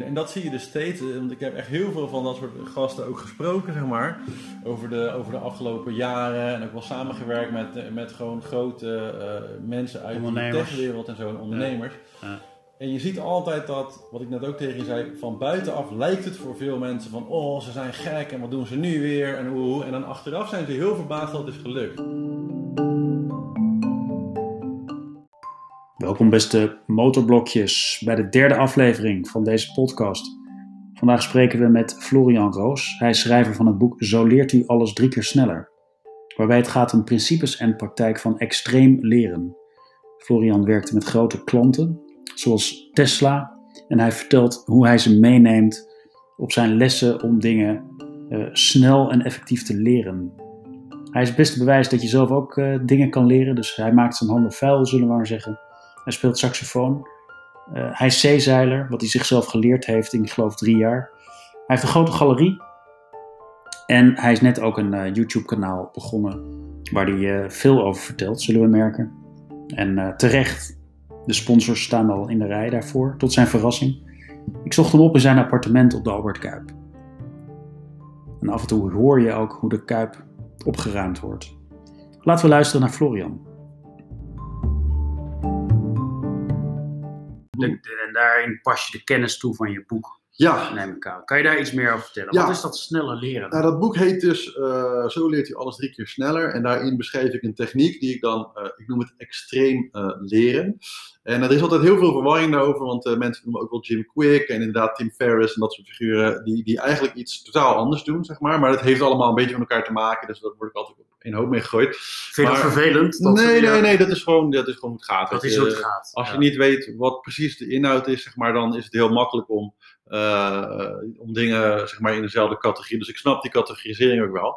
En dat zie je dus steeds, eh, want ik heb echt heel veel van dat soort gasten ook gesproken, zeg maar, over de, over de afgelopen jaren. En ook wel samengewerkt met, eh, met gewoon grote uh, mensen uit de techwereld en zo, ondernemers. Ja. Ja. En je ziet altijd dat, wat ik net ook tegen je zei, van buitenaf lijkt het voor veel mensen van, oh, ze zijn gek en wat doen ze nu weer en hoe. En dan achteraf zijn ze heel verbaasd dat het is gelukt. Welkom beste motorblokjes bij de derde aflevering van deze podcast. Vandaag spreken we met Florian Roos. Hij is schrijver van het boek Zo leert u alles drie keer sneller. Waarbij het gaat om principes en praktijk van extreem leren. Florian werkte met grote klanten, zoals Tesla. En hij vertelt hoe hij ze meeneemt op zijn lessen om dingen uh, snel en effectief te leren. Hij is het beste bewijs dat je zelf ook uh, dingen kan leren. Dus hij maakt zijn handen vuil, zullen we maar zeggen. Hij speelt saxofoon. Uh, hij is zeezeiler, wat hij zichzelf geleerd heeft in, ik geloof, drie jaar. Hij heeft een grote galerie. En hij is net ook een uh, YouTube-kanaal begonnen waar hij uh, veel over vertelt, zullen we merken. En terecht, de sponsors staan al in de rij daarvoor, tot zijn verrassing. Ik zocht hem op in zijn appartement op de Albert Kuip. En af en toe hoor je ook hoe de Kuip opgeruimd wordt. Laten we luisteren naar Florian. En daarin pas je de kennis toe van je boek. Ja. Neem ik aan. Kan je daar iets meer over vertellen? Wat is dat sneller leren? Nou, dat boek heet dus uh, Zo leert hij alles drie keer sneller. En daarin beschrijf ik een techniek die ik dan, uh, ik noem het extreem uh, leren. En er is altijd heel veel verwarring daarover, want mensen noemen ook wel Jim Quick en inderdaad Tim Ferriss en dat soort figuren, die, die eigenlijk iets totaal anders doen, zeg maar. Maar dat heeft allemaal een beetje met elkaar te maken, dus daar word ik altijd op een hoop mee gegooid. Vind je dat vervelend? Dat nee, nee, nee, dat is gewoon, dat is gewoon hoe het gaat. Dat is hoe het gaat. Als je niet weet wat precies de inhoud is, zeg maar, dan is het heel makkelijk om om dingen zeg maar, in dezelfde categorie. Dus ik snap die categorisering ook wel.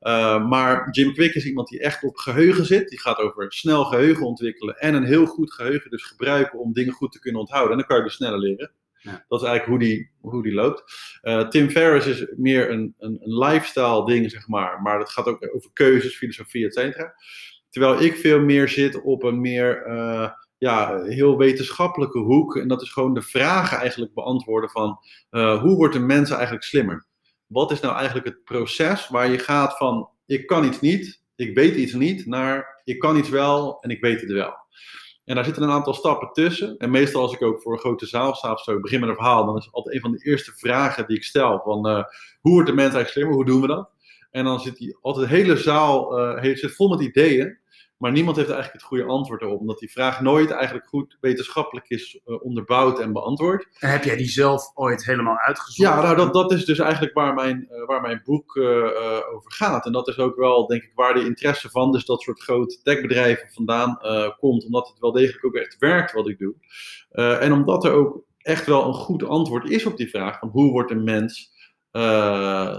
Uh, maar Jim Quick is iemand die echt op geheugen zit. Die gaat over snel geheugen ontwikkelen en een heel goed geheugen dus gebruiken om dingen goed te kunnen onthouden. En dan kan je dus sneller leren. Ja. Dat is eigenlijk hoe die, hoe die loopt. Uh, Tim Ferriss is meer een, een, een, lifestyle ding, zeg maar. Maar dat gaat ook over keuzes, filosofie, et cetera. Terwijl ik veel meer zit op een meer ja, heel wetenschappelijke hoek. En dat is gewoon de vragen eigenlijk beantwoorden van uh, hoe wordt een mens eigenlijk slimmer? Wat is nou eigenlijk het proces waar je gaat van ik kan iets niet, ik weet iets niet, naar ik kan iets wel en ik weet het wel. En daar zitten een aantal stappen tussen. En meestal als ik ook voor een grote zaal sta of zo, begin met een verhaal, dan is altijd een van de eerste vragen die ik stel. Van uh, hoe wordt de mens eigenlijk slimmer? Hoe doen we dat? En dan zit die, altijd de hele zaal uh, zit vol met ideeën. Maar niemand heeft eigenlijk het goede antwoord erop, omdat die vraag nooit eigenlijk goed wetenschappelijk is uh, onderbouwd en beantwoord. En heb jij die zelf ooit helemaal uitgezocht? Ja, nou, dat, dat is dus eigenlijk waar mijn, uh, waar mijn boek uh, over gaat. En dat is ook wel, denk ik, waar de interesse van dus dat soort grote techbedrijven vandaan komt, omdat het wel degelijk ook echt werkt wat ik doe. en omdat er ook echt wel een goed antwoord is op die vraag van hoe wordt een mens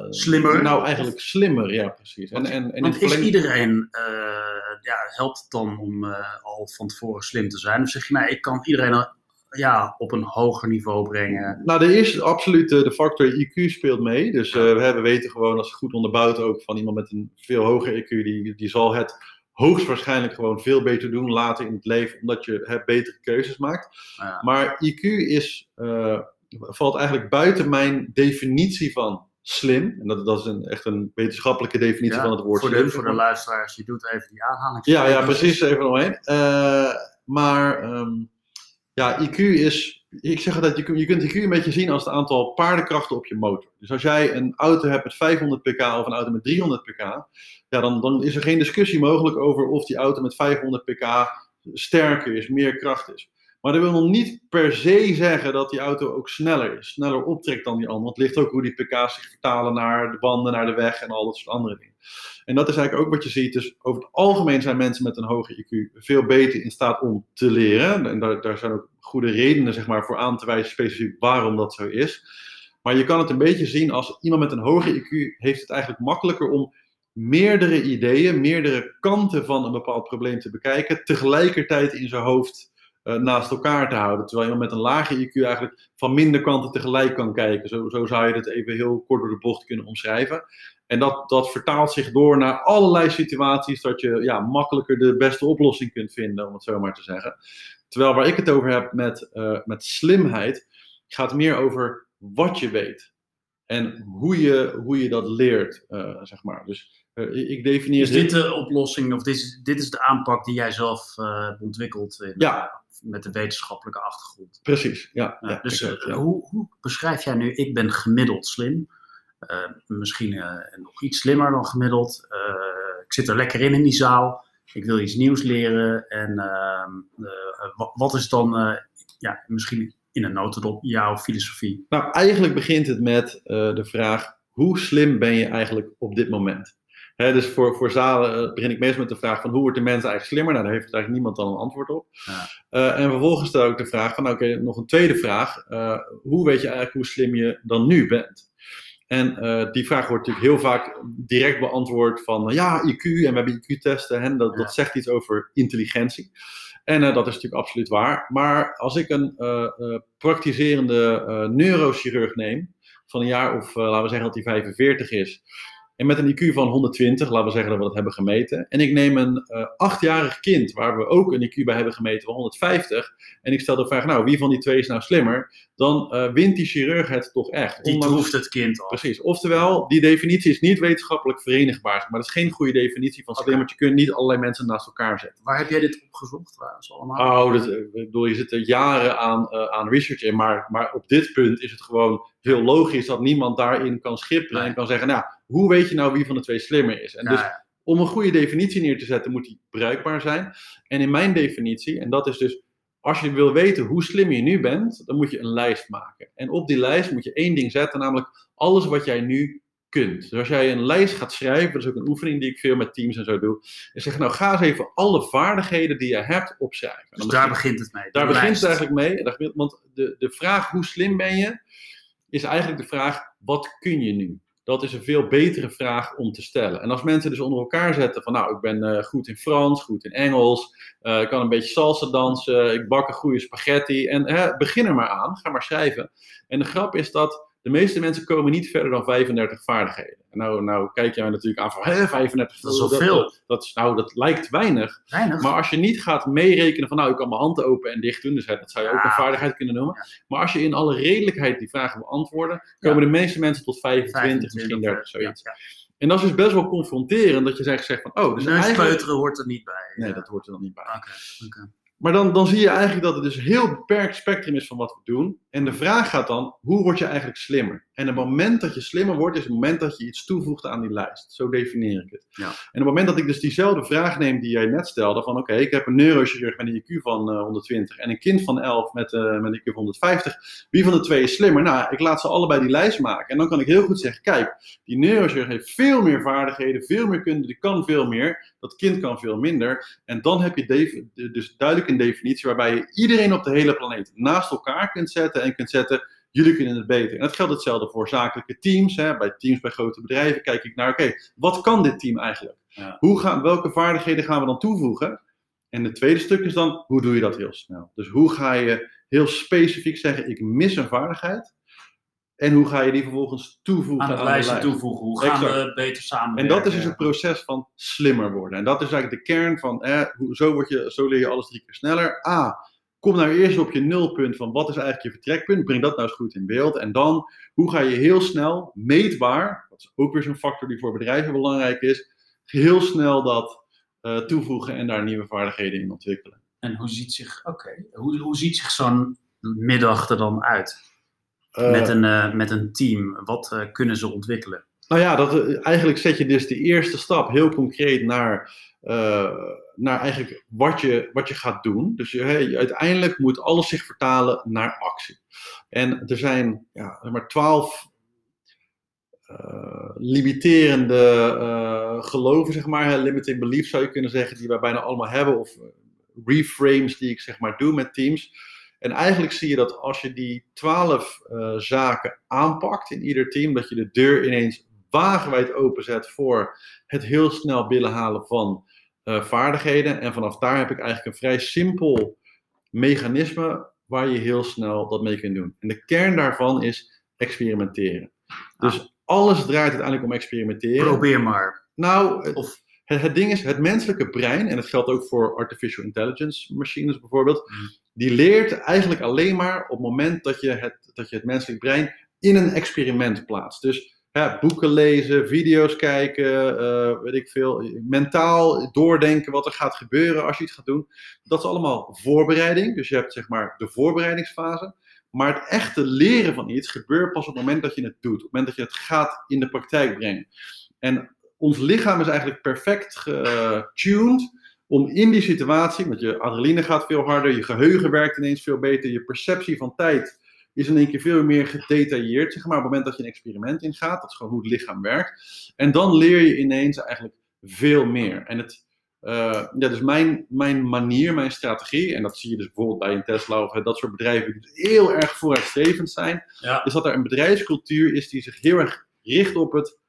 slimmer? Nou, eigenlijk slimmer, ja, precies. En, en, en want is iedereen, uh, ja, helpt het dan om uh, al van tevoren slim te zijn? Of zeg je, nou, ik kan iedereen ja, op een hoger niveau brengen? Nou, er is absoluut de factor IQ speelt mee. Dus we weten gewoon, als goed onderbouwd ook, van iemand met een veel hoger IQ, die, die zal het hoogstwaarschijnlijk gewoon veel beter doen later in het leven, omdat je hè, betere keuzes maakt. Ja. Maar IQ is valt eigenlijk buiten mijn definitie van slim. En dat, dat is een, echt een wetenschappelijke definitie van het woord voor slim. De, voor de luisteraars, je doet even die aanhaling. Ja, ja, precies, even omheen. Uh, maar um, ja, IQ is. Ik zeg dat je, je kunt IQ een beetje zien als het aantal paardenkrachten op je motor. Dus als jij een auto hebt met 500 pk of een auto met 300 pk, ja, dan, dan is er geen discussie mogelijk over of die auto met 500 pk sterker is, meer kracht is. Maar dat wil nog niet per se zeggen dat die auto ook sneller is. Sneller optrekt dan die andere. Want het ligt ook hoe die pk's zich vertalen naar de banden, naar de weg en al dat soort andere dingen. En dat is eigenlijk ook wat je ziet. Dus over het algemeen zijn mensen met een hoge IQ veel beter in staat om te leren. En daar, daar zijn ook goede redenen zeg maar, voor aan te wijzen specifiek waarom dat zo is. Maar je kan het een beetje zien als iemand met een hoge IQ heeft het eigenlijk makkelijker om meerdere ideeën, meerdere kanten van een bepaald probleem te bekijken, tegelijkertijd in zijn hoofd uh, naast elkaar te houden. Terwijl je met een lage IQ eigenlijk van minder kanten tegelijk kan kijken. Zo, zo zou je het even heel kort door de bocht kunnen omschrijven. En dat, dat vertaalt zich door naar allerlei situaties dat je ja, makkelijker de beste oplossing kunt vinden, om het zo maar te zeggen. Terwijl waar ik het over heb met, uh, met slimheid, gaat meer over wat je weet. En hoe je, hoe je dat leert, uh, zeg maar. Dus uh, ik definieer... Is dit de oplossing, of dit is, dit is de aanpak die jij zelf hebt ontwikkeld in, ja. Met de wetenschappelijke achtergrond? Precies, ja. ja dus Hoe, hoe, beschrijf jij nu, ik ben gemiddeld slim, misschien nog iets slimmer dan gemiddeld, ik zit er lekker in in die zaal, ik wil iets nieuws leren en ehm, wat is dan, ja, misschien in een notendop jouw filosofie? Nou, eigenlijk begint het met de vraag: hoe slim ben je eigenlijk op dit moment? Dus voor, voor zalen uh, begin ik meestal met de vraag van hoe wordt de mens eigenlijk slimmer? Nou, daar heeft eigenlijk niemand dan een antwoord op. Ja. Uh, en vervolgens stel ik de vraag van, oké, okay, nog een tweede vraag. hoe weet je eigenlijk hoe slim je dan nu bent? En uh, die vraag wordt natuurlijk heel vaak direct beantwoord van ja, IQ en we hebben IQ-testen en dat, ja. dat zegt iets over intelligentie. En uh, dat is natuurlijk absoluut waar. Maar als ik een uh, praktiserende neurochirurg neem, van een jaar of laten we zeggen dat hij 45 is, en met een IQ van 120, laten we zeggen dat we dat hebben gemeten. En ik neem een uh, achtjarig kind, waar we ook een IQ bij hebben gemeten van 150. En ik stel de vraag, nou, wie van die twee is nou slimmer? Dan uh, wint die chirurg het toch echt. Die troeft het kind al. Precies. Oftewel, die definitie is niet wetenschappelijk verenigbaar. Maar dat is geen goede definitie van slim, want je kunt niet allerlei mensen naast elkaar zetten. Waar heb jij dit opgezocht trouwens allemaal? Oh, dat, ik bedoel, je zit er jaren aan, uh, aan research in. Maar, maar op dit punt is het gewoon heel logisch dat niemand daarin kan schipperen en kan zeggen, nou, hoe weet je nou wie van de twee slimmer is? En ja, dus om een goede definitie neer te zetten, moet die bruikbaar zijn. En in mijn definitie, en dat is dus, als je wil weten hoe slim je nu bent, dan moet je een lijst maken. En op die lijst moet je één ding zetten, namelijk alles wat jij nu kunt. Dus als jij een lijst gaat schrijven, dat is ook een oefening die ik veel met teams en zo doe, en zeg nou ga eens even alle vaardigheden die je hebt opschrijven. Dus daar begint het mee. Daar begint het eigenlijk mee, want de, de vraag hoe slim ben je, is eigenlijk de vraag wat kun je nu? Dat is een veel betere vraag om te stellen. En als mensen dus onder elkaar zetten van nou, ik ben uh, goed in Frans, goed in Engels, uh, ik kan een beetje salsa dansen, ik bak een goede spaghetti en begin er maar aan, ga maar schrijven. En de grap is dat de meeste mensen komen niet verder dan 35 vaardigheden. En nou, nou kijk jij natuurlijk aan van, hé, 35. Dat is veel. Dat, dat, nou, dat lijkt weinig. Weinig. Maar als je niet gaat meerekenen van, nou, ik kan mijn handen open en dicht doen, dus dat zou je ook een vaardigheid kunnen noemen. Ja. Maar als je in alle redelijkheid die vragen beantwoorden, komen de meeste mensen tot 25, misschien 30, zoiets. En dat is dus best wel confronterend, dat je zegt, zegt van, oh, dus eigenlijk... Hoort er niet bij. Nee, dat hoort er dan niet bij. Maar dan, dan zie je eigenlijk dat het dus een heel beperkt spectrum is van wat we doen. En de vraag gaat dan, hoe word je eigenlijk slimmer? En het moment dat je slimmer wordt, is het moment dat je iets toevoegt aan die lijst. Zo definieer ik het. Ja. En op het moment dat ik dus diezelfde vraag neem die jij net stelde, van oké, ik heb een neurochirurg met een IQ van eh, 120 en een kind van 11 met, eh, met een IQ van 150. Wie van de twee is slimmer? Nou, ik laat ze allebei die lijst maken. En dan kan ik heel goed zeggen, kijk, die neurochirurg heeft veel meer vaardigheden, veel meer kunde, die kan veel meer. Dat kind kan veel minder. En dan heb je dus duidelijk een definitie waarbij je iedereen op de hele planeet naast elkaar kunt zetten en kunt zetten, jullie kunnen het beter. En dat geldt hetzelfde voor zakelijke teams. Hè. Bij teams bij grote bedrijven kijk ik naar, oké, wat kan dit team eigenlijk? Ja. Hoe gaan, welke vaardigheden gaan we dan toevoegen? En het tweede stuk is dan, hoe doe je dat heel snel? Dus hoe ga je heel specifiek zeggen, ik mis een vaardigheid. En hoe ga je die vervolgens toevoegen Aan aan, het de lijstje lijst? toevoegen. Hoe gaan Exact. we beter samen? En dat is dus het proces van slimmer worden. En dat is eigenlijk de kern van, eh, hoe, zo, word je, zo leer je alles drie keer sneller. A, kom nou eerst op je nulpunt van wat is eigenlijk je vertrekpunt. Breng dat nou eens goed in beeld. En dan, hoe ga je heel snel, meetbaar, dat is ook weer zo'n factor die voor bedrijven belangrijk is, heel snel dat eh, toevoegen en daar nieuwe vaardigheden in ontwikkelen. En hoe ziet zich, oké, hoe, hoe ziet zich zo'n middag er dan uit? Eh, met, een, eh, met een team. Wat kunnen ze ontwikkelen? Nou ja, dat, eigenlijk zet je dus de eerste stap heel concreet naar, naar eigenlijk wat je, wat je gaat doen. Dus je- uiteindelijk moet alles zich vertalen naar actie. En er zijn ja, maar twaalf eh, limiterende eh, geloven, zeg maar, limiting beliefs zou je kunnen zeggen, die wij bijna allemaal hebben, of eh, reframes die ik zeg maar doe met teams. En eigenlijk zie je dat als je die twaalf eh, zaken aanpakt in ieder team, dat je de deur ineens wagenwijd openzet voor het heel snel binnenhalen van eh, vaardigheden. En vanaf daar heb ik eigenlijk een vrij simpel mechanisme waar je heel snel dat mee kunt doen. En de kern daarvan is experimenteren. Dus alles draait uiteindelijk om experimenteren. Probeer maar. Nou, het- Of het, het ding is, het menselijke brein, en dat geldt ook voor artificial intelligence machines bijvoorbeeld, Mm. die leert eigenlijk alleen maar op het moment dat je het, dat je het menselijk brein in een experiment plaatst. Dus hè, boeken lezen, video's kijken, eh, weet ik veel, mentaal doordenken wat er gaat gebeuren als je iets gaat doen. Dat is allemaal voorbereiding. Dus je hebt zeg maar de voorbereidingsfase. Maar het echte leren van iets gebeurt pas op het moment dat je het doet. Op het moment dat je het gaat in de praktijk brengen. En ons lichaam is eigenlijk perfect getuned om in die situatie, want je adrenaline gaat veel harder, je geheugen werkt ineens veel beter, je perceptie van tijd is in één keer veel meer gedetailleerd, zeg maar, op het moment dat je een experiment ingaat. Dat is gewoon hoe het lichaam werkt. En dan leer je ineens eigenlijk veel meer. En het, uh, ja, dus mijn, mijn manier, mijn strategie, en dat zie je dus bijvoorbeeld bij een Tesla of dat soort bedrijven die dus heel erg vooruitstrevend zijn, Ja. is dat er een bedrijfscultuur is die zich heel erg richt op het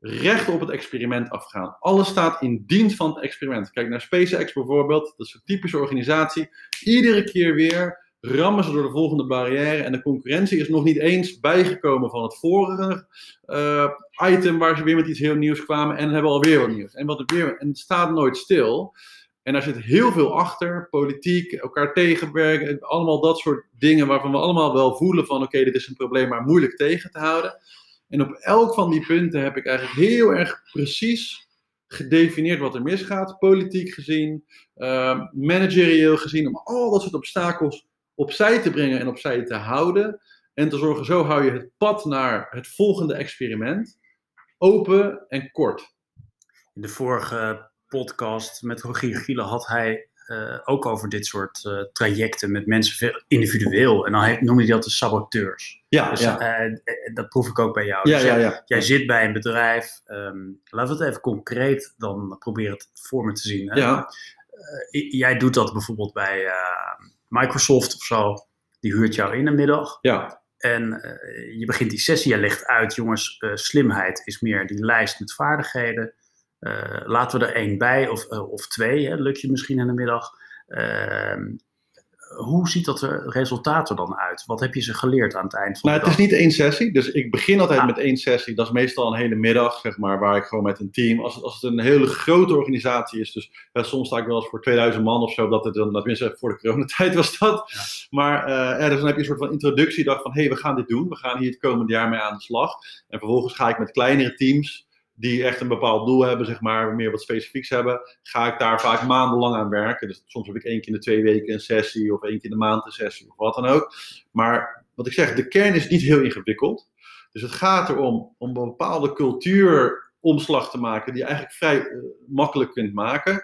recht op het experiment afgaan. Alles staat in dienst van het experiment. Kijk naar SpaceX bijvoorbeeld, dat is een typische organisatie. Iedere keer weer rammen ze door de volgende barrière en de concurrentie is nog niet eens bijgekomen van het vorige uh, item waar ze weer met iets heel nieuws kwamen en hebben alweer wat nieuws. En, wat er weer, en het staat nooit stil. En daar zit heel veel achter, politiek, elkaar tegenwerken, allemaal dat soort dingen waarvan we allemaal wel voelen van oké, dit is een probleem, maar moeilijk tegen te houden. En op elk van die punten heb ik eigenlijk heel erg precies gedefinieerd wat er misgaat, politiek gezien, uh, managerieel gezien, om al dat soort obstakels opzij te brengen en opzij te houden. En te zorgen, zo hou je het pad naar het volgende experiment open en kort. In de vorige podcast met Rogier Gielen had hij uh, ook over dit soort uh, trajecten met mensen individueel. En dan noemde hij dat de saboteurs. Ja, dus, ja. Uh, dat proef ik ook bij jou. Ja, dus, ja, ja. Jij zit bij een bedrijf. Um, laten we het even concreet dan proberen het voor me te zien. Hè? Ja. jij doet dat bijvoorbeeld bij Microsoft of zo. Die huurt jou in een middag. Ja. En uh, je begint die sessie, je legt uit, jongens, uh, slimheid is meer die lijst met vaardigheden. Uh, laten we er één bij, of, of twee, hè, lukt je misschien in de middag. Hoe ziet dat er resultaat er dan uit? Wat heb je ze geleerd aan het eind van nou, de dag? Het is niet één sessie, dus ik begin altijd Ah. met één sessie. Dat is meestal een hele middag, zeg maar, waar ik gewoon met een team... Als het, als het een hele grote organisatie is, dus ja, soms sta ik wel eens voor 2000 man of zo, dat het dan, tenminste voor de coronatijd was dat. Ja. Maar uh, dus dan heb je een soort van introductiedag van, hé, hey, we gaan dit doen. We gaan hier het komende jaar mee aan de slag. En vervolgens ga ik met kleinere teams die echt een bepaald doel hebben, zeg maar, meer wat specifieks hebben, ga ik daar vaak maandenlang aan werken. Dus soms heb ik één keer in de twee weken een sessie, of één keer in de maand een sessie, of wat dan ook. Maar wat ik zeg, de kern is niet heel ingewikkeld. Dus het gaat erom om een bepaalde cultuuromslag te maken, die je eigenlijk vrij uh, makkelijk kunt maken.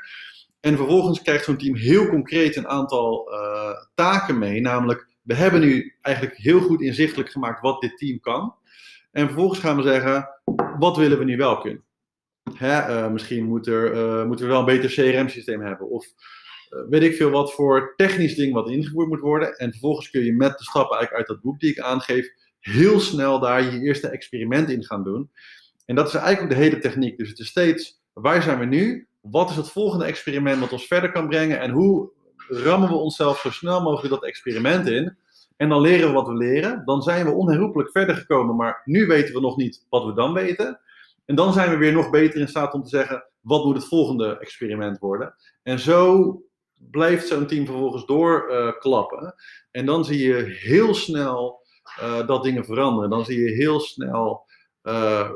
En vervolgens krijgt zo'n team heel concreet een aantal uh, taken mee, namelijk, we hebben nu eigenlijk heel goed inzichtelijk gemaakt wat dit team kan. En vervolgens gaan we zeggen, wat willen we nu wel kunnen? Hè, uh, misschien er, uh, moeten we wel een beter CRM-systeem hebben. Of uh, weet ik veel wat voor technisch ding wat ingevoerd moet worden. En vervolgens kun je met de stappen eigenlijk uit dat boek die ik aangeef, heel snel daar je eerste experiment in gaan doen. En dat is eigenlijk ook de hele techniek. Dus het is steeds, waar zijn we nu? Wat is het volgende experiment wat ons verder kan brengen? En hoe rammen we onszelf zo snel mogelijk dat experiment in? En dan leren we wat we leren. Dan zijn we onherroepelijk verder gekomen, maar nu weten we nog niet wat we dan weten. En dan zijn we weer nog beter in staat om te zeggen, wat moet het volgende experiment worden? En zo blijft zo'n team vervolgens doorklappen. Uh, en dan zie je heel snel uh, dat dingen veranderen. Dan zie je heel snel uh,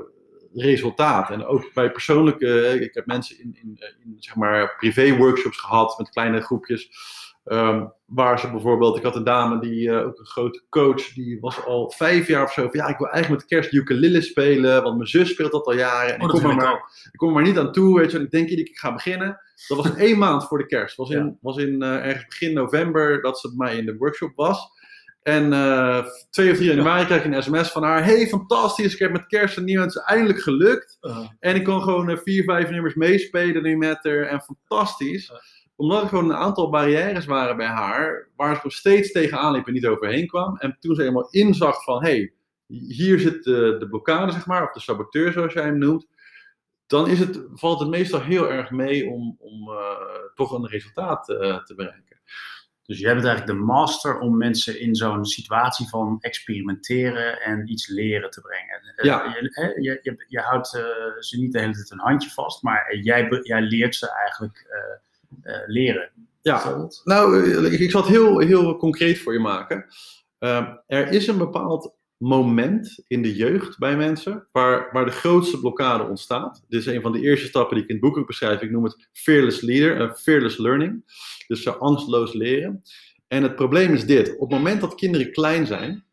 resultaat. En ook bij persoonlijke, ik heb mensen in, in, in zeg maar privé-workshops gehad met kleine groepjes. Um, waar ze bijvoorbeeld, ik had een dame die uh, ook een grote coach, die was al vijf jaar of zo. Van, ja, ik wil eigenlijk met kerst ukulele spelen, want mijn zus speelt dat al jaren. En oh, ik, kom er maar, ik kom er maar niet aan toe, weet je. En ik denk ik ga beginnen. Dat was één maand voor de kerst. Was in, ja. was in uh, ergens begin november dat ze bij mij in de workshop was. En uh, 2 of 3 januari kreeg ik een sms van haar. Hey, fantastisch, ik heb met kerst en nieuw het is eindelijk gelukt. Uh. En ik kon gewoon uh, vier, vijf nummers meespelen nu met haar. En fantastisch omdat er gewoon een aantal barrières waren bij haar, waar ze nog steeds tegenaan liep en niet overheen kwam. En toen ze helemaal inzag van, hé, hey, hier zit de, de blokkade, zeg maar, of de saboteur zoals jij hem noemt. Dan is het, valt het meestal heel erg mee om, om uh, toch een resultaat uh, te bereiken. Dus jij bent eigenlijk de master om mensen in zo'n situatie van experimenteren en iets leren te brengen. Eh, Ja. Je, je, je, je houdt eh, ze niet de hele tijd een handje vast, maar jij, jij leert ze eigenlijk eh, eh, eh, leren? Ja, nou, eh, ik, zal het heel, heel concreet voor je maken. Eh, er is een bepaald moment in de jeugd bij mensen waar, waar de grootste blokkade ontstaat. Dit is een van de eerste stappen die ik in het boek ook beschrijf. Ik noem het fearless leader fearless learning. Dus angstloos leren. En het probleem is dit. Op het moment dat kinderen klein zijn,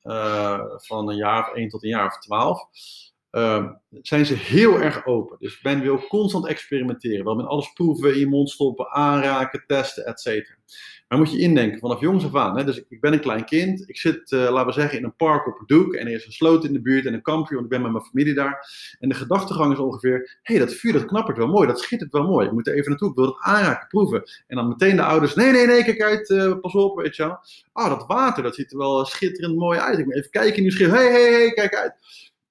van een jaar of 1 tot een jaar of 12, Ehm, zijn ze heel erg open. Dus Ben wil constant experimenteren. Wel met alles proeven, in je mond stoppen, aanraken, testen, et cetera. Maar moet je indenken, vanaf jongs af aan. Hè? Dus ik, ben een klein kind. Ik zit, eh, laten we zeggen, in een park op een doek. En er is een sloot in de buurt en een kampje, want ik ben met mijn familie daar. En de gedachtegang is ongeveer, hé, hey, dat vuur, dat knappert wel mooi. Dat schittert wel mooi. Ik moet er even naartoe. Ik wil het aanraken, proeven. En dan meteen de ouders, nee, nee, nee, kijk uit. Eh, pas op, weet je wel. Ah, oh, dat water, dat ziet er wel schitterend mooi uit. Ik moet even kijken in die schil. Hey hé, hé, kijk uit.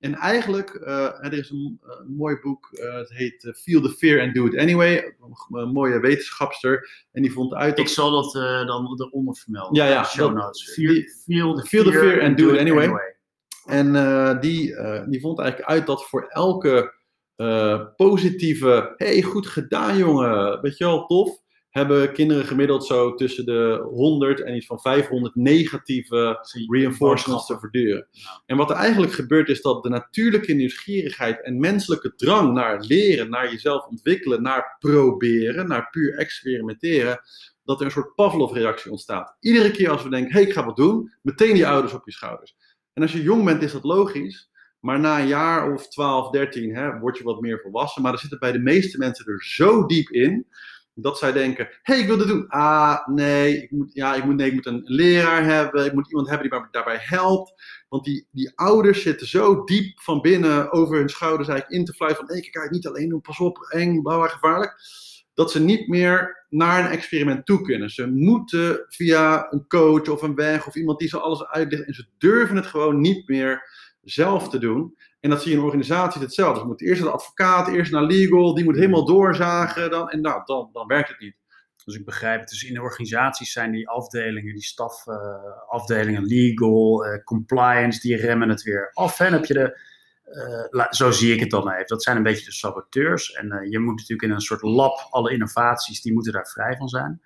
En eigenlijk, eh, er is een, een mooi boek, eh, het heet eh, Feel the Fear and Do It Anyway. Een, mooie wetenschapster. En die vond uit Ik zal dat eh, dan eronder vermelden. Ja, ja, show notes. Feel, die- feel the feel the fear, and do it anyway. anyway. En eh, die, eh, die vond eigenlijk uit dat voor elke eh, positieve, hey, goed gedaan jongen, weet je wel, tof, hebben kinderen gemiddeld zo tussen de 100 en iets van 500 negatieve reinforcements te verduren. En wat er eigenlijk gebeurt is dat de natuurlijke nieuwsgierigheid en menselijke drang naar leren, naar jezelf ontwikkelen, naar proberen, naar puur experimenteren, dat er een soort Pavlov-reactie ontstaat. Iedere keer als we denken, hé, hey, ik ga wat doen, meteen die ouders op je schouders. En als je jong bent is dat logisch, maar na een jaar of 12, 13 hè, word je wat meer volwassen. Maar dan zit het bij de meeste mensen er zo diep in, dat zij denken, hey, ik wil dit doen. Ah, nee, ik moet, ja, ik moet, nee, ik moet een leraar hebben, ik moet iemand hebben die me daarbij helpt. Want die, die ouders zitten zo diep van binnen over hun schouders eigenlijk in te fluiten van, nee, kijk uit, niet alleen doen, pas op, eng, bla, bla, gevaarlijk. Dat ze niet meer naar een experiment toe kunnen. Ze moeten via een coach of een weg of iemand die ze alles uitlegt. En ze durven het gewoon niet meer zelf te doen. En dat zie je in organisaties hetzelfde. Ze moeten eerst naar de advocaat, eerst naar legal, die moet helemaal doorzagen. Dan, en nou, dan, dan werkt het niet. Dus ik begrijp het. Dus in de organisaties zijn die afdelingen, die stafafdelingen, legal, eh, compliance, die remmen het weer af. En heb je de, eh, la- zo zie ik het dan even. Dat zijn een beetje de saboteurs. En eh, je moet natuurlijk in een soort lab, alle innovaties, die moeten daar vrij van zijn.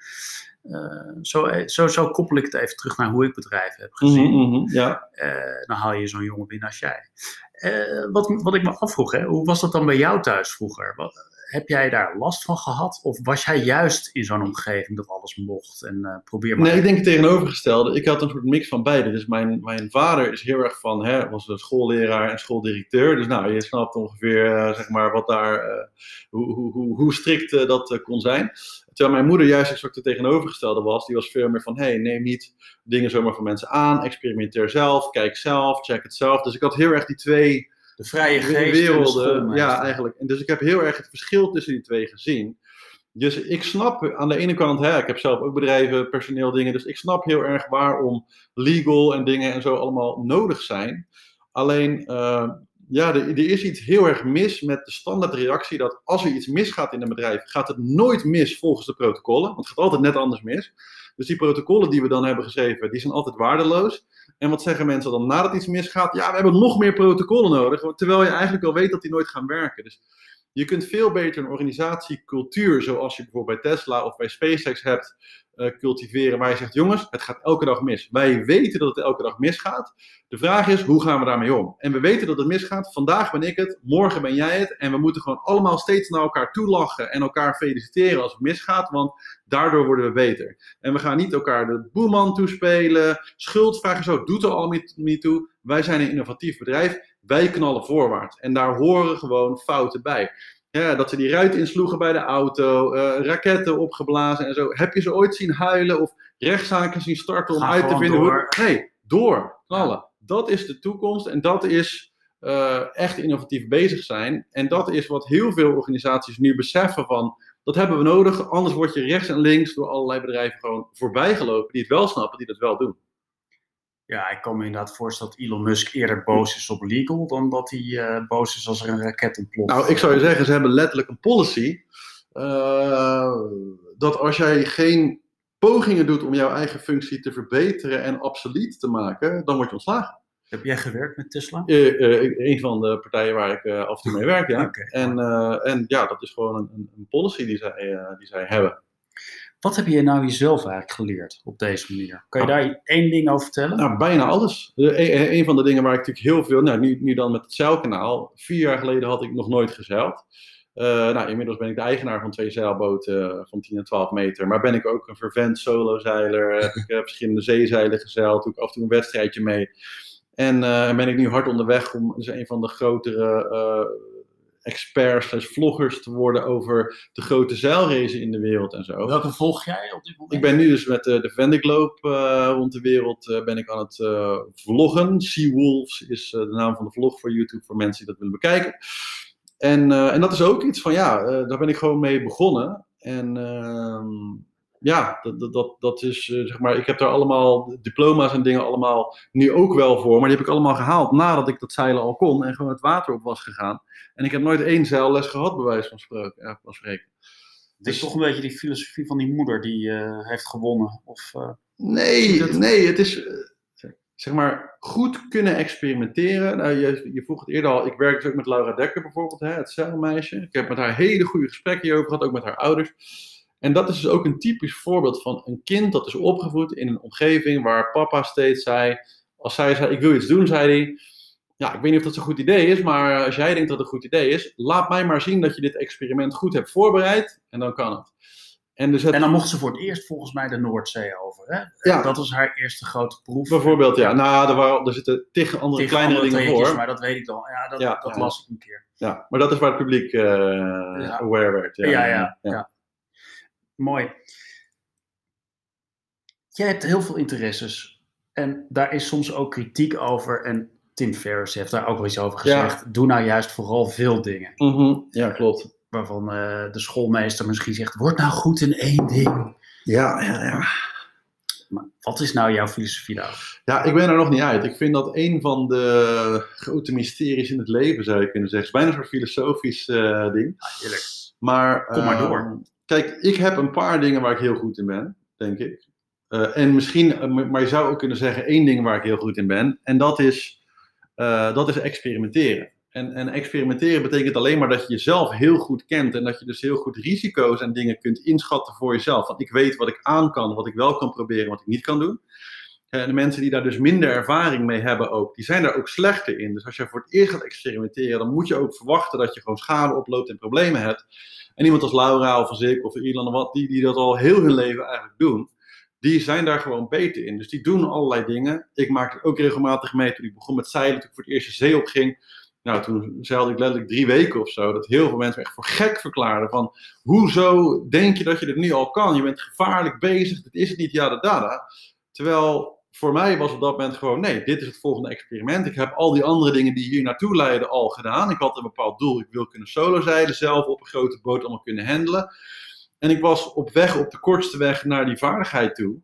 Eh, zo, eh, zo, zo koppel ik het even terug naar hoe ik bedrijven heb gezien. Mhm, Ja. Eh, dan haal je zo'n jongen binnen als jij. Eh, wat, wat ik me afvroeg, hè, hoe was dat dan bij jou thuis vroeger? Wat, heb jij daar last van gehad? Of was jij juist in zo'n omgeving dat alles mocht en eh, probeer maar. Nee, ik denk het tegenovergestelde. Ik had een soort mix van beide. Dus mijn, mijn vader is heel erg van, hè, was een schoolleraar en schooldirecteur. Dus nou, je snapt ongeveer, eh, zeg maar, wat daar, eh, hoe, hoe, hoe, hoe strikt dat kon zijn. Terwijl mijn moeder juist exact het tegenovergestelde was. Die was veel meer van, hey, neem niet dingen zomaar van mensen aan. Experimenteer zelf, kijk zelf, check het zelf. Dus ik had heel erg die twee de vrije geest. de werelden. Ja, eigenlijk. En dus ik heb heel erg het verschil tussen die twee gezien. Dus ik snap aan de ene kant, hè, ik heb zelf ook bedrijven, personeel dingen, dus ik snap heel erg waarom legal en dingen en zo allemaal nodig zijn. Alleen, eh, ja, er, er is iets heel erg mis met de standaardreactie dat als er iets misgaat in een bedrijf, gaat het nooit mis volgens de protocollen, want het gaat altijd net anders mis. Dus die protocollen die we dan hebben geschreven, die zijn altijd waardeloos. En wat zeggen mensen dan nadat iets misgaat? Ja, we hebben nog meer protocollen nodig, terwijl je eigenlijk al weet dat die nooit gaan werken. Dus je kunt veel beter een organisatiecultuur, zoals je bijvoorbeeld bij Tesla of bij SpaceX hebt, eh, cultiveren. Waar je zegt, jongens, het gaat elke dag mis. Wij weten dat het elke dag misgaat. De vraag is, hoe gaan we daarmee om? En we weten dat het misgaat. Vandaag ben ik het, morgen ben jij het. En we moeten gewoon allemaal steeds naar elkaar toe lachen en elkaar feliciteren als het misgaat. Want daardoor worden we beter. En we gaan niet elkaar de boeman toespelen, schuldvragen, zo doet er allemaal niet- niet toe. Wij zijn een innovatief bedrijf. Wij knallen voorwaarts. En daar horen gewoon fouten bij. Ja, dat ze die ruit insloegen bij de auto, eh, raketten opgeblazen en zo. Heb je ze ooit zien huilen of rechtszaken zien starten om uit te vinden hoe... Nee, door, knallen. Dat is de toekomst en dat is eh, echt innovatief bezig zijn. En dat is wat heel veel organisaties nu beseffen van... Dat hebben we nodig, anders word je rechts en links door allerlei bedrijven gewoon voorbijgelopen die het wel snappen, die dat wel doen. Ja, ik kan me inderdaad voorstellen dat Elon Musk eerder boos is op legal dan dat hij eh, boos is als er een raket ontploft. Nou, ik zou je zeggen, ze hebben letterlijk een policy. eh, dat als jij geen pogingen doet om jouw eigen functie te verbeteren en obsolet te maken, dan word je ontslagen. Heb jij gewerkt met Tesla? Uh, uh, een van de partijen waar ik uh, af en toe mee werk, ja. En, en ja, dat is gewoon een, een policy die zij, die zij hebben. Wat heb je nou jezelf eigenlijk geleerd op deze manier? Kan je daar één ding over vertellen? Nou, bijna alles. Een, een van de dingen waar ik natuurlijk heel veel, nou, nu, nu dan met het zeilkanaal. Vier jaar geleden had ik nog nooit gezeild. Uh, nou, inmiddels ben ik de eigenaar van twee zeilboten van 10 en 12 meter. Maar ben ik ook een vervent solozeiler. heb ik uh, verschillende zeezeilen gezeild. Doe ik af en toe een wedstrijdje mee. En uh, ben ik nu hard onderweg om dus een van de grotere experts, vloggers te worden over de grote zeilracen in de wereld en zo. Welke volg jij op dit moment? Ik ben nu dus met de, de uh, rond de wereld uh, ben ik aan het uh, vloggen. Sea Wolves is de naam van de vlog voor YouTube voor mensen die dat willen bekijken. En, en dat is ook iets van ja, daar ben ik gewoon mee begonnen. En ehm, ja, dat, dat, dat is zeg maar, ik heb daar allemaal diploma's en dingen allemaal nu ook wel voor. Maar die heb ik allemaal gehaald nadat ik dat zeilen al kon en gewoon het water op was gegaan. En ik heb nooit één zeilles gehad, bij wijze van spreken. Van spreken. Het is toch een beetje die filosofie van die moeder die uh, heeft gewonnen? Of, uh, nee, het... nee, het is uh, zeg maar goed kunnen experimenteren. Nou, je, je vroeg het eerder al, ik werk dus ook met Laura Dekker bijvoorbeeld, hè, het zeilmeisje. Ik heb met haar hele goede gesprekken hierover gehad, ook met haar ouders. En dat is dus ook een typisch voorbeeld van een kind dat is opgevoed in een omgeving waar papa steeds zei, als zij zei, ik wil iets doen, zei hij ja, ik weet niet of dat zo'n goed idee is, maar als jij denkt dat het een goed idee is, laat mij maar zien dat je dit experiment goed hebt voorbereid en dan kan het. En, dus het... en dan mocht ze voor het eerst volgens mij de Noordzee over. Hè? Ja. Dat was haar eerste grote proef. Bijvoorbeeld, ja. Nou, er, waren, er zitten tig andere Tig kleinere andere dingen voor. Maar dat weet ik al. Ja, dat, Ja, dat ja. las ik een keer. Ja, maar dat is waar het publiek eh, aware werd. Ja, ja, ja. Mooi. Jij hebt heel veel interesses. En daar is soms ook kritiek over. En Tim Ferriss heeft daar ook wel iets over Ja. gezegd. Doe nou juist vooral veel dingen. Mhm. Ja, klopt. Waarvan eh, de schoolmeester misschien zegt, word nou goed in één ding. Ja, ja, ja. Maar wat is nou jouw filosofie daarover? Ja, ik ben er nog niet uit. Ik vind dat een van de grote mysteries in het leven, zou je kunnen zeggen. Het is bijna soort filosofisch eh, ding. Ah, heerlijk. Maar, Kom maar eh, door. Kijk, ik heb een paar dingen waar ik heel goed in ben, denk ik. Eh, en misschien, eh, maar je zou ook kunnen zeggen één ding waar ik heel goed in ben. En dat is, eh, dat is experimenteren. En, en experimenteren betekent alleen maar dat je jezelf heel goed kent. En dat je dus heel goed risico's en dingen kunt inschatten voor jezelf. Want ik weet wat ik aan kan, wat ik wel kan proberen, wat ik niet kan doen. En de mensen die daar dus minder ervaring mee hebben ook, die zijn daar ook slechter in. Dus als je voor het eerst gaat experimenteren, dan moet je ook verwachten dat je gewoon schade oploopt en problemen hebt. En iemand als Laura of als ik of Ilan of wat, die, die dat al heel hun leven eigenlijk doen, die zijn daar gewoon beter in. Dus die doen allerlei dingen. Ik maakte het ook regelmatig mee toen ik begon met zeilen, toen ik voor het eerst de zee op ging. Nou, toen zeilde ik letterlijk drie weken of zo. Dat heel veel mensen me echt voor gek verklaarden. Van, hoezo denk je dat je dit nu al kan? Je bent gevaarlijk bezig, dit is het niet, ja, dada. Terwijl voor mij was op dat moment gewoon, nee, dit is het volgende experiment. Ik heb al die andere dingen die hier naartoe leiden al gedaan. Ik had een bepaald doel. Ik wil kunnen solo zeilen, zelf op een grote boot allemaal kunnen handelen. En ik was op weg, op de kortste weg naar die vaardigheid toe.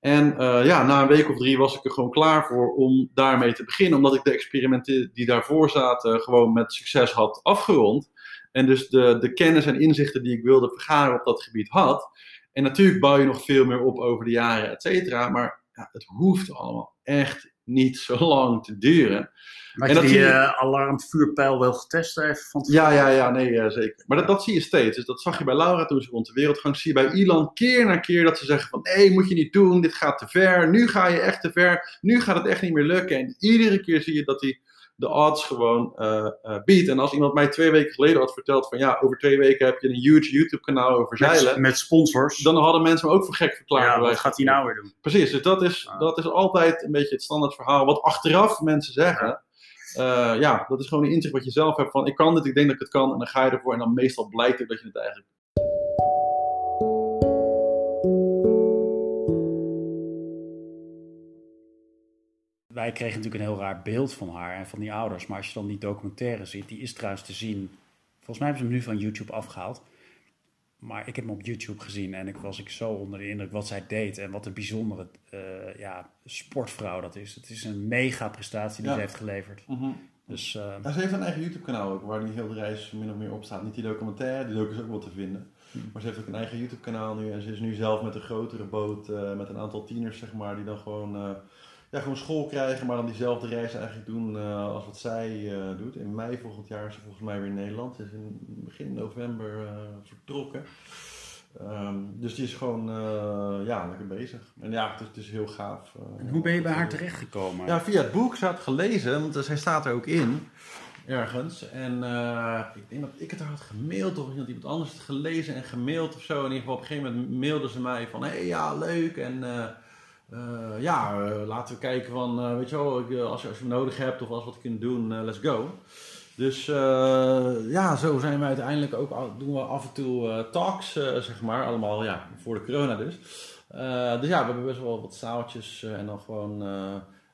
En uh, ja, na een week of drie was ik er gewoon klaar voor om daarmee te beginnen. Omdat ik de experimenten die daarvoor zaten gewoon met succes had afgerond. En dus de, de kennis en inzichten die ik wilde vergaren op dat gebied had. En natuurlijk bouw je nog veel meer op over de jaren, et cetera. Maar ja, het hoeft allemaal echt niet zo lang te duren. Had En dat die je- eh, alarmvuurpijl wel getest even van Ja, ja, ja, nee, eh, zeker. Maar dat, dat zie je steeds. Dus dat zag je bij Laura toen ze rond de wereld ging. Zie je bij Ilan keer na keer dat ze zeggen van... Nee, moet je niet doen, dit gaat te ver. Nu ga je echt te ver. Nu gaat het echt niet meer lukken. En iedere keer zie je dat hij de odds gewoon eh, eh, biedt. En als iemand mij twee weken geleden had verteld van... Ja, over twee weken heb je een huge YouTube-kanaal over zeilen. met, met sponsors. Dan hadden mensen me ook voor gek verklaard. ja, wat gaat hij nou weer doen? Precies, dus dat is, Ah. dat is altijd een beetje het standaard verhaal. Wat achteraf mensen zeggen. eh, ja, dat is gewoon een inzicht wat je zelf hebt van ik kan dit, ik denk dat ik het kan. En dan ga je ervoor en dan meestal blijkt het dat je het eigenlijk Wij kregen natuurlijk een heel raar beeld van haar en van die ouders. Maar als je dan die documentaire ziet, die is trouwens te zien. Volgens mij hebben ze hem nu van YouTube afgehaald. Maar ik heb hem op YouTube gezien en ik was ik zo onder de indruk wat zij deed. En wat een bijzondere eh, ja, sportvrouw dat is. Het is een mega prestatie die Ja. ze heeft geleverd. Dus eh, Ja, ze heeft een eigen YouTube-kanaal ook, waar die heel de reis min of meer op staat. Niet die documentaire, die docu is ook wel te vinden. Maar ze heeft ook een eigen YouTube kanaal nu. En ze is nu zelf met een grotere boot, uh, met een aantal tieners zeg maar, die dan gewoon, uh, ja, gewoon school krijgen. Maar dan diezelfde reis eigenlijk doen uh, als wat zij doet. In mei volgend jaar is ze volgens mij weer in Nederland. Ze is in begin november vertrokken. Um, dus die is gewoon ja, lekker bezig. En ja, het is, het is heel gaaf. En hoe ben je bij haar terechtgekomen? Ja, via het boek. Ze had gelezen, want zij staat er ook in. Ergens. En ik denk dat ik het haar had gemaild of iemand anders het gelezen en gemaild of zo. In ieder geval op een gegeven moment mailden ze mij van... Hé, hey, ja, leuk. En ja, laten we kijken van... weet je wel, als je, als je nodig hebt of als we wat kunnen doen, let's go. Dus ja, zo zijn we uiteindelijk ook, doen we af en toe talks, zeg maar, allemaal ja, voor de corona dus. dus ja, we hebben best wel wat zaaltjes en dan gewoon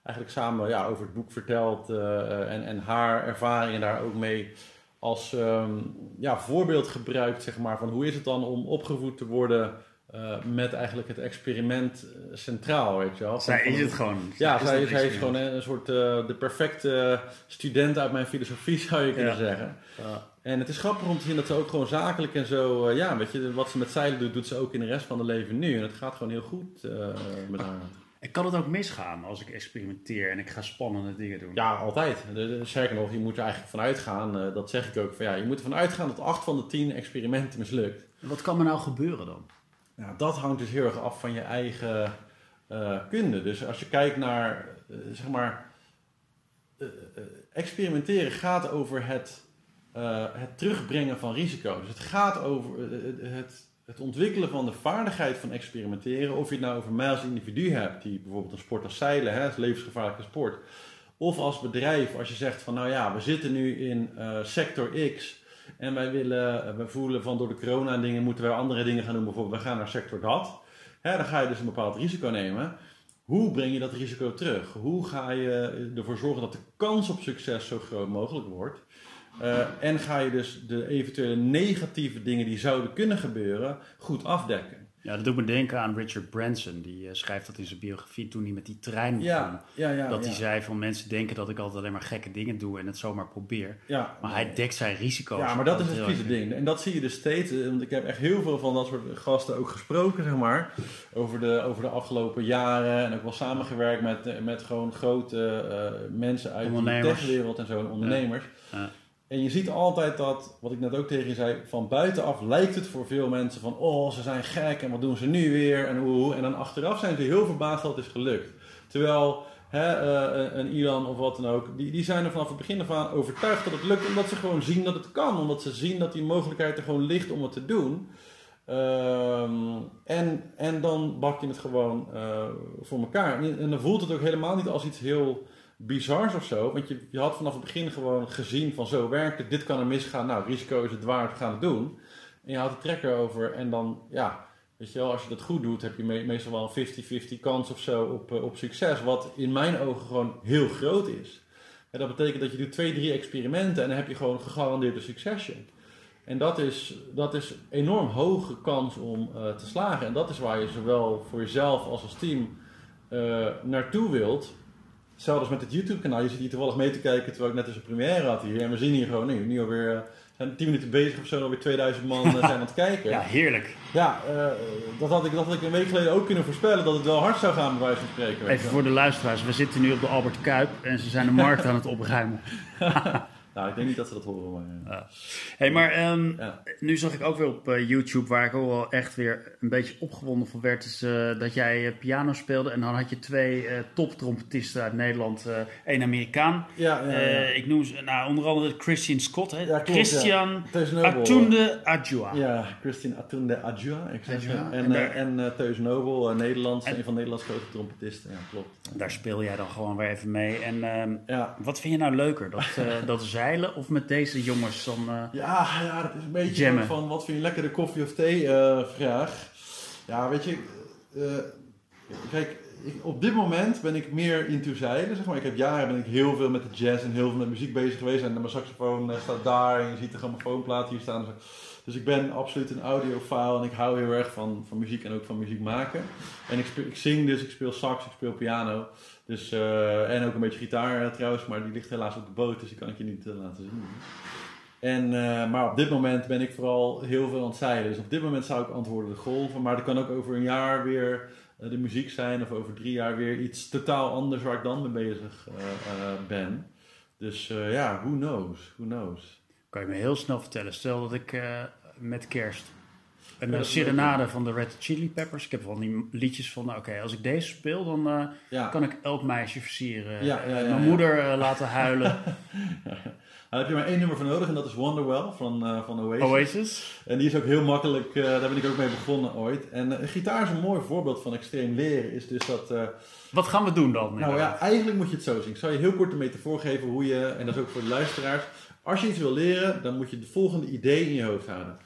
eigenlijk samen ja, over het boek verteld en, en haar ervaringen daar ook mee als um, ja, voorbeeld gebruikt, zeg maar, van hoe is het dan om opgevoed te worden uh, met eigenlijk het experiment eh, centraal, weet je wel. Zij is het gewoon. Ja, zij, zij is gewoon een, soort uh, de perfecte student uit mijn filosofie, zou je kunnen zeggen. Ja. En het is grappig om te zien dat ze ook gewoon zakelijk en zo, uh, ja, weet je, wat ze met zeilen doet, doet ze ook in de rest van haar leven nu. En het gaat gewoon heel goed met haar. En kan het ook misgaan als ik experimenteer en ik ga spannende dingen doen? Ja, altijd. Zeker nog, je moet er eigenlijk vanuit gaan, dat zeg ik ook, van ja, je moet ervan uitgaan dat acht van de tien experimenten mislukt. Wat kan er nou gebeuren dan? Nou, dat hangt dus heel erg af van je eigen uh, kunde. Dus als je kijkt naar, uh, zeg maar, uh, experimenteren gaat over het, het terugbrengen van risico's. Dus het gaat over het, het ontwikkelen van de vaardigheid van experimenteren. Of je het nou over mij als individu hebt, die bijvoorbeeld een sport als zeilen, hè, is levensgevaarlijke sport. Of als bedrijf, als je zegt van nou ja, we zitten nu in sector X en wij willen, eh, we voelen van door de corona dingen moeten wij andere dingen gaan doen. Bijvoorbeeld, we gaan naar sector dat. Hè, dan ga je dus een bepaald risico nemen. Hoe breng je dat risico terug? Hoe ga je ervoor zorgen dat de kans op succes zo groot mogelijk wordt? Uh, en ga je dus de eventuele negatieve dingen die zouden kunnen gebeuren goed afdekken? Ja, dat doet me denken aan Richard Branson. Die uh, schrijft dat in zijn biografie toen hij met die trein begon. Ja, ja, ja, dat hij zei van mensen denken dat ik altijd alleen maar gekke dingen doe en het zomaar probeer. Ja, maar hij dekt zijn risico's. Ja, maar dat is het vieze ding. En dat zie je dus steeds. Eh, want ik heb echt heel veel van dat soort gasten ook gesproken, zeg maar. Over de, over de afgelopen jaren. En ook wel samengewerkt met, eh, met gewoon grote uh, mensen uit de techwereld en zo, ondernemers. En je ziet altijd dat, wat ik net ook tegen je zei, van buitenaf lijkt het voor veel mensen van, oh, ze zijn gek en wat doen ze nu weer en hoe. En dan achteraf zijn ze heel verbaasd dat het is gelukt. Terwijl hè, uh, een Ilan of wat dan ook, die, die zijn er vanaf het begin af aan overtuigd dat het lukt, omdat ze gewoon zien dat het kan. Omdat ze zien dat die mogelijkheid er gewoon ligt om het te doen. Um, en, en dan bak je het gewoon uh, voor elkaar. En dan voelt het ook helemaal niet als iets heel bizars of zo. Want je, je had vanaf het begin gewoon gezien van zo werkt het, dit kan er misgaan. Nou, risico is het waard, we gaan het doen. En je had de trekker over en dan, ja, weet je wel, als je dat goed doet, heb je meestal wel een 50-50 kans of zo op, eh, op succes. Wat in mijn ogen gewoon heel groot is. En dat betekent dat je doet twee, drie experimenten en dan heb je gewoon gegarandeerd een succesje. En dat is, dat is enorm hoge kans om uh, te slagen. En dat is waar je zowel voor jezelf als als team uh, naartoe wilt. Hetzelfde als met het YouTube-kanaal. Je zit hier toevallig mee te kijken terwijl ik net eens een première had hier. En we zien hier gewoon nu, nu alweer uh, zijn 10 minuten bezig of zo, alweer 2000 man uh, zijn aan het kijken. Ja, heerlijk. Ja, uh, dat, had ik, dat had ik een week geleden ook kunnen voorspellen dat het wel hard zou gaan bij wijze van spreken. Even voor de luisteraars, we zitten nu op de Albert Kuip en ze zijn de markt aan het opruimen. Nou, ik denk niet dat ze dat horen. Maar, ja. hey, maar um, ja. nu zag ik ook weer op uh, YouTube, waar ik ook wel echt weer een beetje opgewonden van werd, is uh, dat jij uh, piano speelde. En dan had je twee toptrompetisten uit Nederland, één Amerikaan. Ja, ja, ik noem ze, nou, onder andere Christian Scott, hè? Klopt, Christian Atunde Adjua. Ja, Christian Atunde Adjua. Adjua. En, en, en, en Teus Nobel, Nederlands, en, een van Nederlands grote trompetisten. Ja, klopt. Daar speel jij dan gewoon weer even mee. En um, wat vind je nou leuker? Dat, dat zij of met deze jongens dan uh, ja, ja, dat is een beetje van wat vind je lekkere koffie of thee uh, vraag. Ja, weet je, uh, kijk, ik, op dit moment ben ik meer into zeilen. Zeg maar. Ik heb jaren ben ik heel veel met de jazz en heel veel met muziek bezig geweest. En mijn saxofoon staat daar en je ziet de grammofoonplaat hier staan. Dus ik ben absoluut een audiophile en ik hou heel erg van, van muziek en ook van muziek maken. En ik, speel, ik zing dus, ik speel sax, ik speel piano. Dus, uh, en ook een beetje gitaar uh, trouwens, maar die ligt helaas op de boot, dus die kan ik je niet uh, laten zien. En, eh, maar op dit moment ben ik vooral heel veel aan het zeilen. Dus op dit moment zou ik antwoorden de golven. Maar dat kan ook over een jaar weer eh, de muziek zijn. Of over drie jaar weer iets totaal anders waar ik dan mee bezig ben. Dus ja, who knows, who knows. Kan je me heel snel vertellen. Stel dat ik met kerst een uh, serenade van de Red Chili Peppers. Ik heb wel die liedjes van, nou, oké, als ik deze speel, dan uh, kan ik elk meisje versieren. Ja, ja, mijn moeder uh, laten huilen. Daar heb je maar één nummer voor nodig en dat is Wonderwell van, van Oasis. Oasis. En die is ook heel makkelijk, daar ben ik ook mee begonnen ooit. En gitaar is een mooi voorbeeld van extreem leren. Is dus dat, Wat gaan we doen dan? Nou ja, eigenlijk moet je het zo zien. Ik zal je heel kort een metafoor geven hoe je, en dat is ook voor de luisteraars. Als je iets wil leren, dan moet je het volgende idee in je hoofd houden.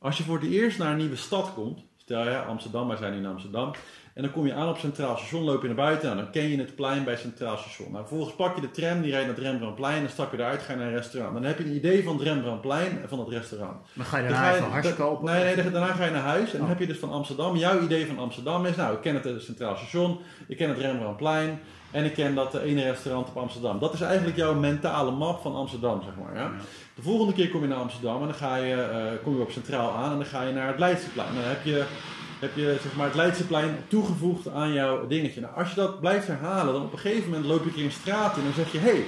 Als je voor het eerst naar een nieuwe stad komt, stel je Amsterdam, wij zijn in Amsterdam, en dan kom je aan op Centraal Station, loop je naar buiten en dan ken je het plein bij Centraal Station. Nou, vervolgens pak je de tram, die rijdt naar het Rembrandtplein en stap je eruit, ga je naar een restaurant. Dan heb je een idee van het Rembrandtplein en van het restaurant. Dan ga je daarna even hars kopen? Nee, nee, daarna ga je naar huis en dan oh. heb je dus van Amsterdam. Jouw idee van Amsterdam is, nou, ik ken het Centraal Station, ik ken het Rembrandtplein en ik ken dat ene restaurant op Amsterdam. Dat is eigenlijk jouw mentale map van Amsterdam, zeg maar. Ja? De volgende keer kom je naar Amsterdam en dan ga je, uh, kom je op Centraal aan en dan ga je naar het Leidseplein. Dan heb je, heb je zeg maar, het Leidseplein toegevoegd aan jouw dingetje. Nou, als je dat blijft herhalen, dan op een gegeven moment loop je keer een straat in en dan zeg je... Hey,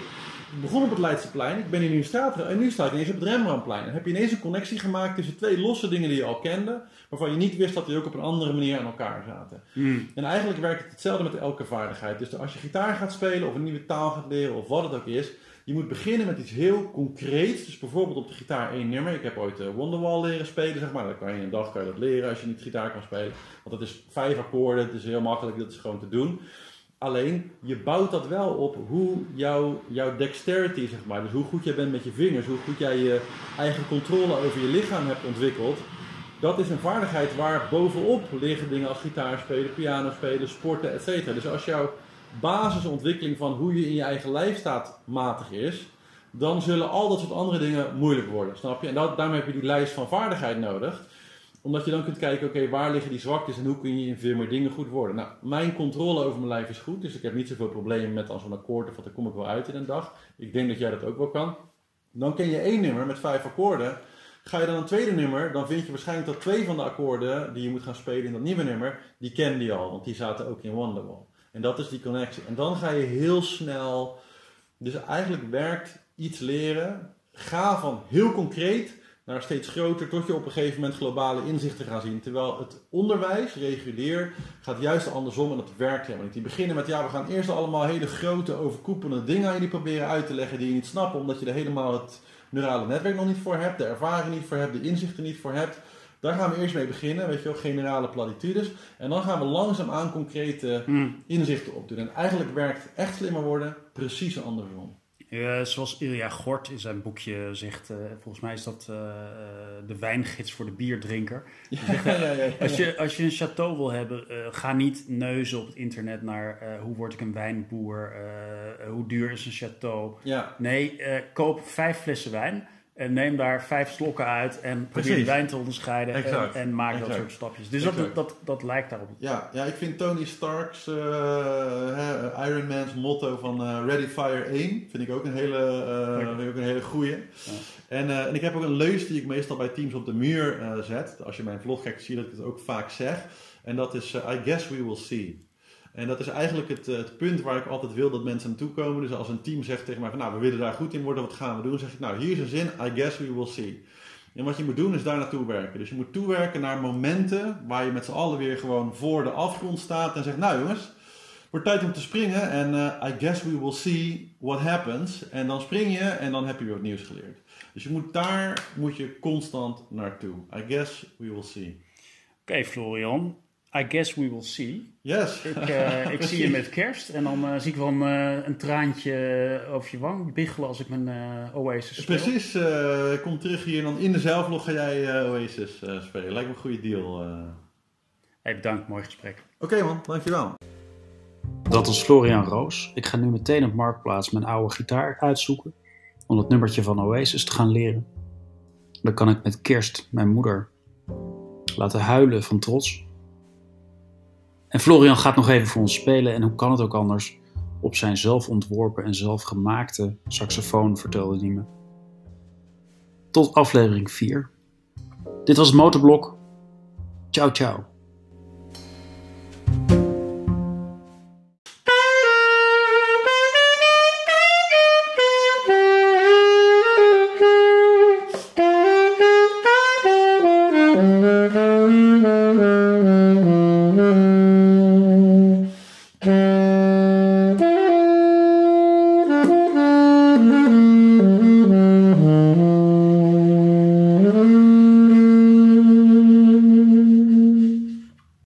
begon op het Leidseplein, ik ben in een straat en nu sta ik ineens op het Rembrandtplein. Dan heb je ineens een connectie gemaakt tussen twee losse dingen die je al kende, waarvan je niet wist dat die ook op een andere manier aan elkaar zaten. Hmm. En eigenlijk werkt het hetzelfde met elke vaardigheid. Dus als je gitaar gaat spelen of een nieuwe taal gaat leren of wat het ook is, je moet beginnen met iets heel concreets. Dus bijvoorbeeld op de gitaar één nummer. Ik heb ooit uh, Wonderwall leren spelen, zeg maar. Dan kan je in een dag kan je dat leren als je niet gitaar kan spelen. Want dat is vijf akkoorden, het is heel makkelijk, dat is gewoon te doen. Alleen, je bouwt dat wel op hoe jouw, jouw dexterity, zeg maar, dus hoe goed jij bent met je vingers, hoe goed jij je eigen controle over je lichaam hebt ontwikkeld. Dat is een vaardigheid waar bovenop liggen dingen als gitaar spelen, piano spelen, sporten, etc. Dus als jouw basisontwikkeling van hoe je in je eigen lijf staat matig is, dan zullen al dat soort andere dingen moeilijk worden, snap je? En dat, daarmee heb je die lijst van vaardigheid nodig omdat je dan kunt kijken, oké, waar liggen die zwaktes en hoe kun je in veel meer dingen goed worden. Nou, mijn controle over mijn lijf is goed, dus ik heb niet zoveel problemen met als een akkoord of wat, kom ik wel uit in een dag. Ik denk dat jij dat ook wel kan. Dan ken je één nummer met vijf akkoorden. Ga je dan een tweede nummer, dan vind je waarschijnlijk dat twee van de akkoorden die je moet gaan spelen in dat nieuwe nummer, die kende je al, want die zaten ook in Wonderwall. En dat is die connectie. En dan ga je heel snel, dus eigenlijk werkt iets leren, ga van heel concreet naar steeds groter, tot je op een gegeven moment globale inzichten gaat zien. Terwijl het onderwijs, regulier, gaat juist andersom en dat werkt helemaal niet. Die beginnen met, ja, we gaan eerst allemaal hele grote, overkoepelende dingen aan jullie proberen uit te leggen die je niet snapt, omdat je er helemaal het neurale netwerk nog niet voor hebt, de ervaring niet voor hebt, de inzichten niet voor hebt. Daar gaan we eerst mee beginnen, weet je wel, generale platitudes. En dan gaan we langzaam aan concrete hmm. inzichten opdoen. En eigenlijk werkt echt slimmer worden precies andersom. Uh, zoals Ilja Gort in zijn boekje zegt, uh, volgens mij is dat uh, de wijngids voor de bierdrinker. Zegt, ja, ja, ja, als, je, als je een chateau wil hebben, ga niet neuzen op het internet naar hoe word ik een wijnboer, hoe duur is een chateau. Nee, koop vijf flessen wijn en neem daar vijf slokken uit en probeer die wijn te onderscheiden en, en, maak dat soort stapjes. Dus dat, dat, dat, lijkt daarop. Ja, ja, ik vind Tony Stark's uh, Iron Man's motto van uh, Ready Fire 1 vind ik ook een hele, uh, vind ik ook een hele goeie. Ja. En, en ik heb ook een leus die ik meestal bij teams op de muur zet. Als je mijn vlog kijkt zie je dat ik het ook vaak zeg. En dat is I guess we will see. En dat is eigenlijk het, eh, het, punt waar ik altijd wil dat mensen naartoe komen. Dus als een team zegt tegen mij van nou we willen daar goed in worden, wat gaan we doen? Dan zeg ik nou hier is een zin, I guess we will see. En wat je moet doen is daar naartoe werken. Dus je moet toewerken naar momenten waar je met z'n allen weer gewoon voor de afgrond staat en zegt nou jongens, wordt tijd om te springen en uh, I guess we will see what happens. En dan spring je en dan heb je weer wat nieuws geleerd. Dus je moet daar moet je constant naartoe. I guess we will see. Oké Florian, I guess we will see. Yes. Ik, uh, ik zie je met kerst en dan uh, zie ik wel een, uh, een traantje over je wang biggelen als ik mijn Oasis speel. Precies, ik kom terug hier en dan in de zelflog ga jij Oasis spelen. Lijkt me een goede deal. Hey, bedankt, mooi gesprek. Oké man, dankjewel. Dat was Florian Roos. Ik ga nu meteen op Marktplaats mijn oude gitaar uitzoeken om het nummertje van Oasis te gaan leren. Dan kan ik met kerst mijn moeder laten huilen van trots en Florian gaat nog even voor ons spelen en hoe kan het ook anders? Op zijn zelf ontworpen en zelfgemaakte saxofoon vertelde hij me. tot aflevering 4. Dit was het Motorblok. Ciao, ciao.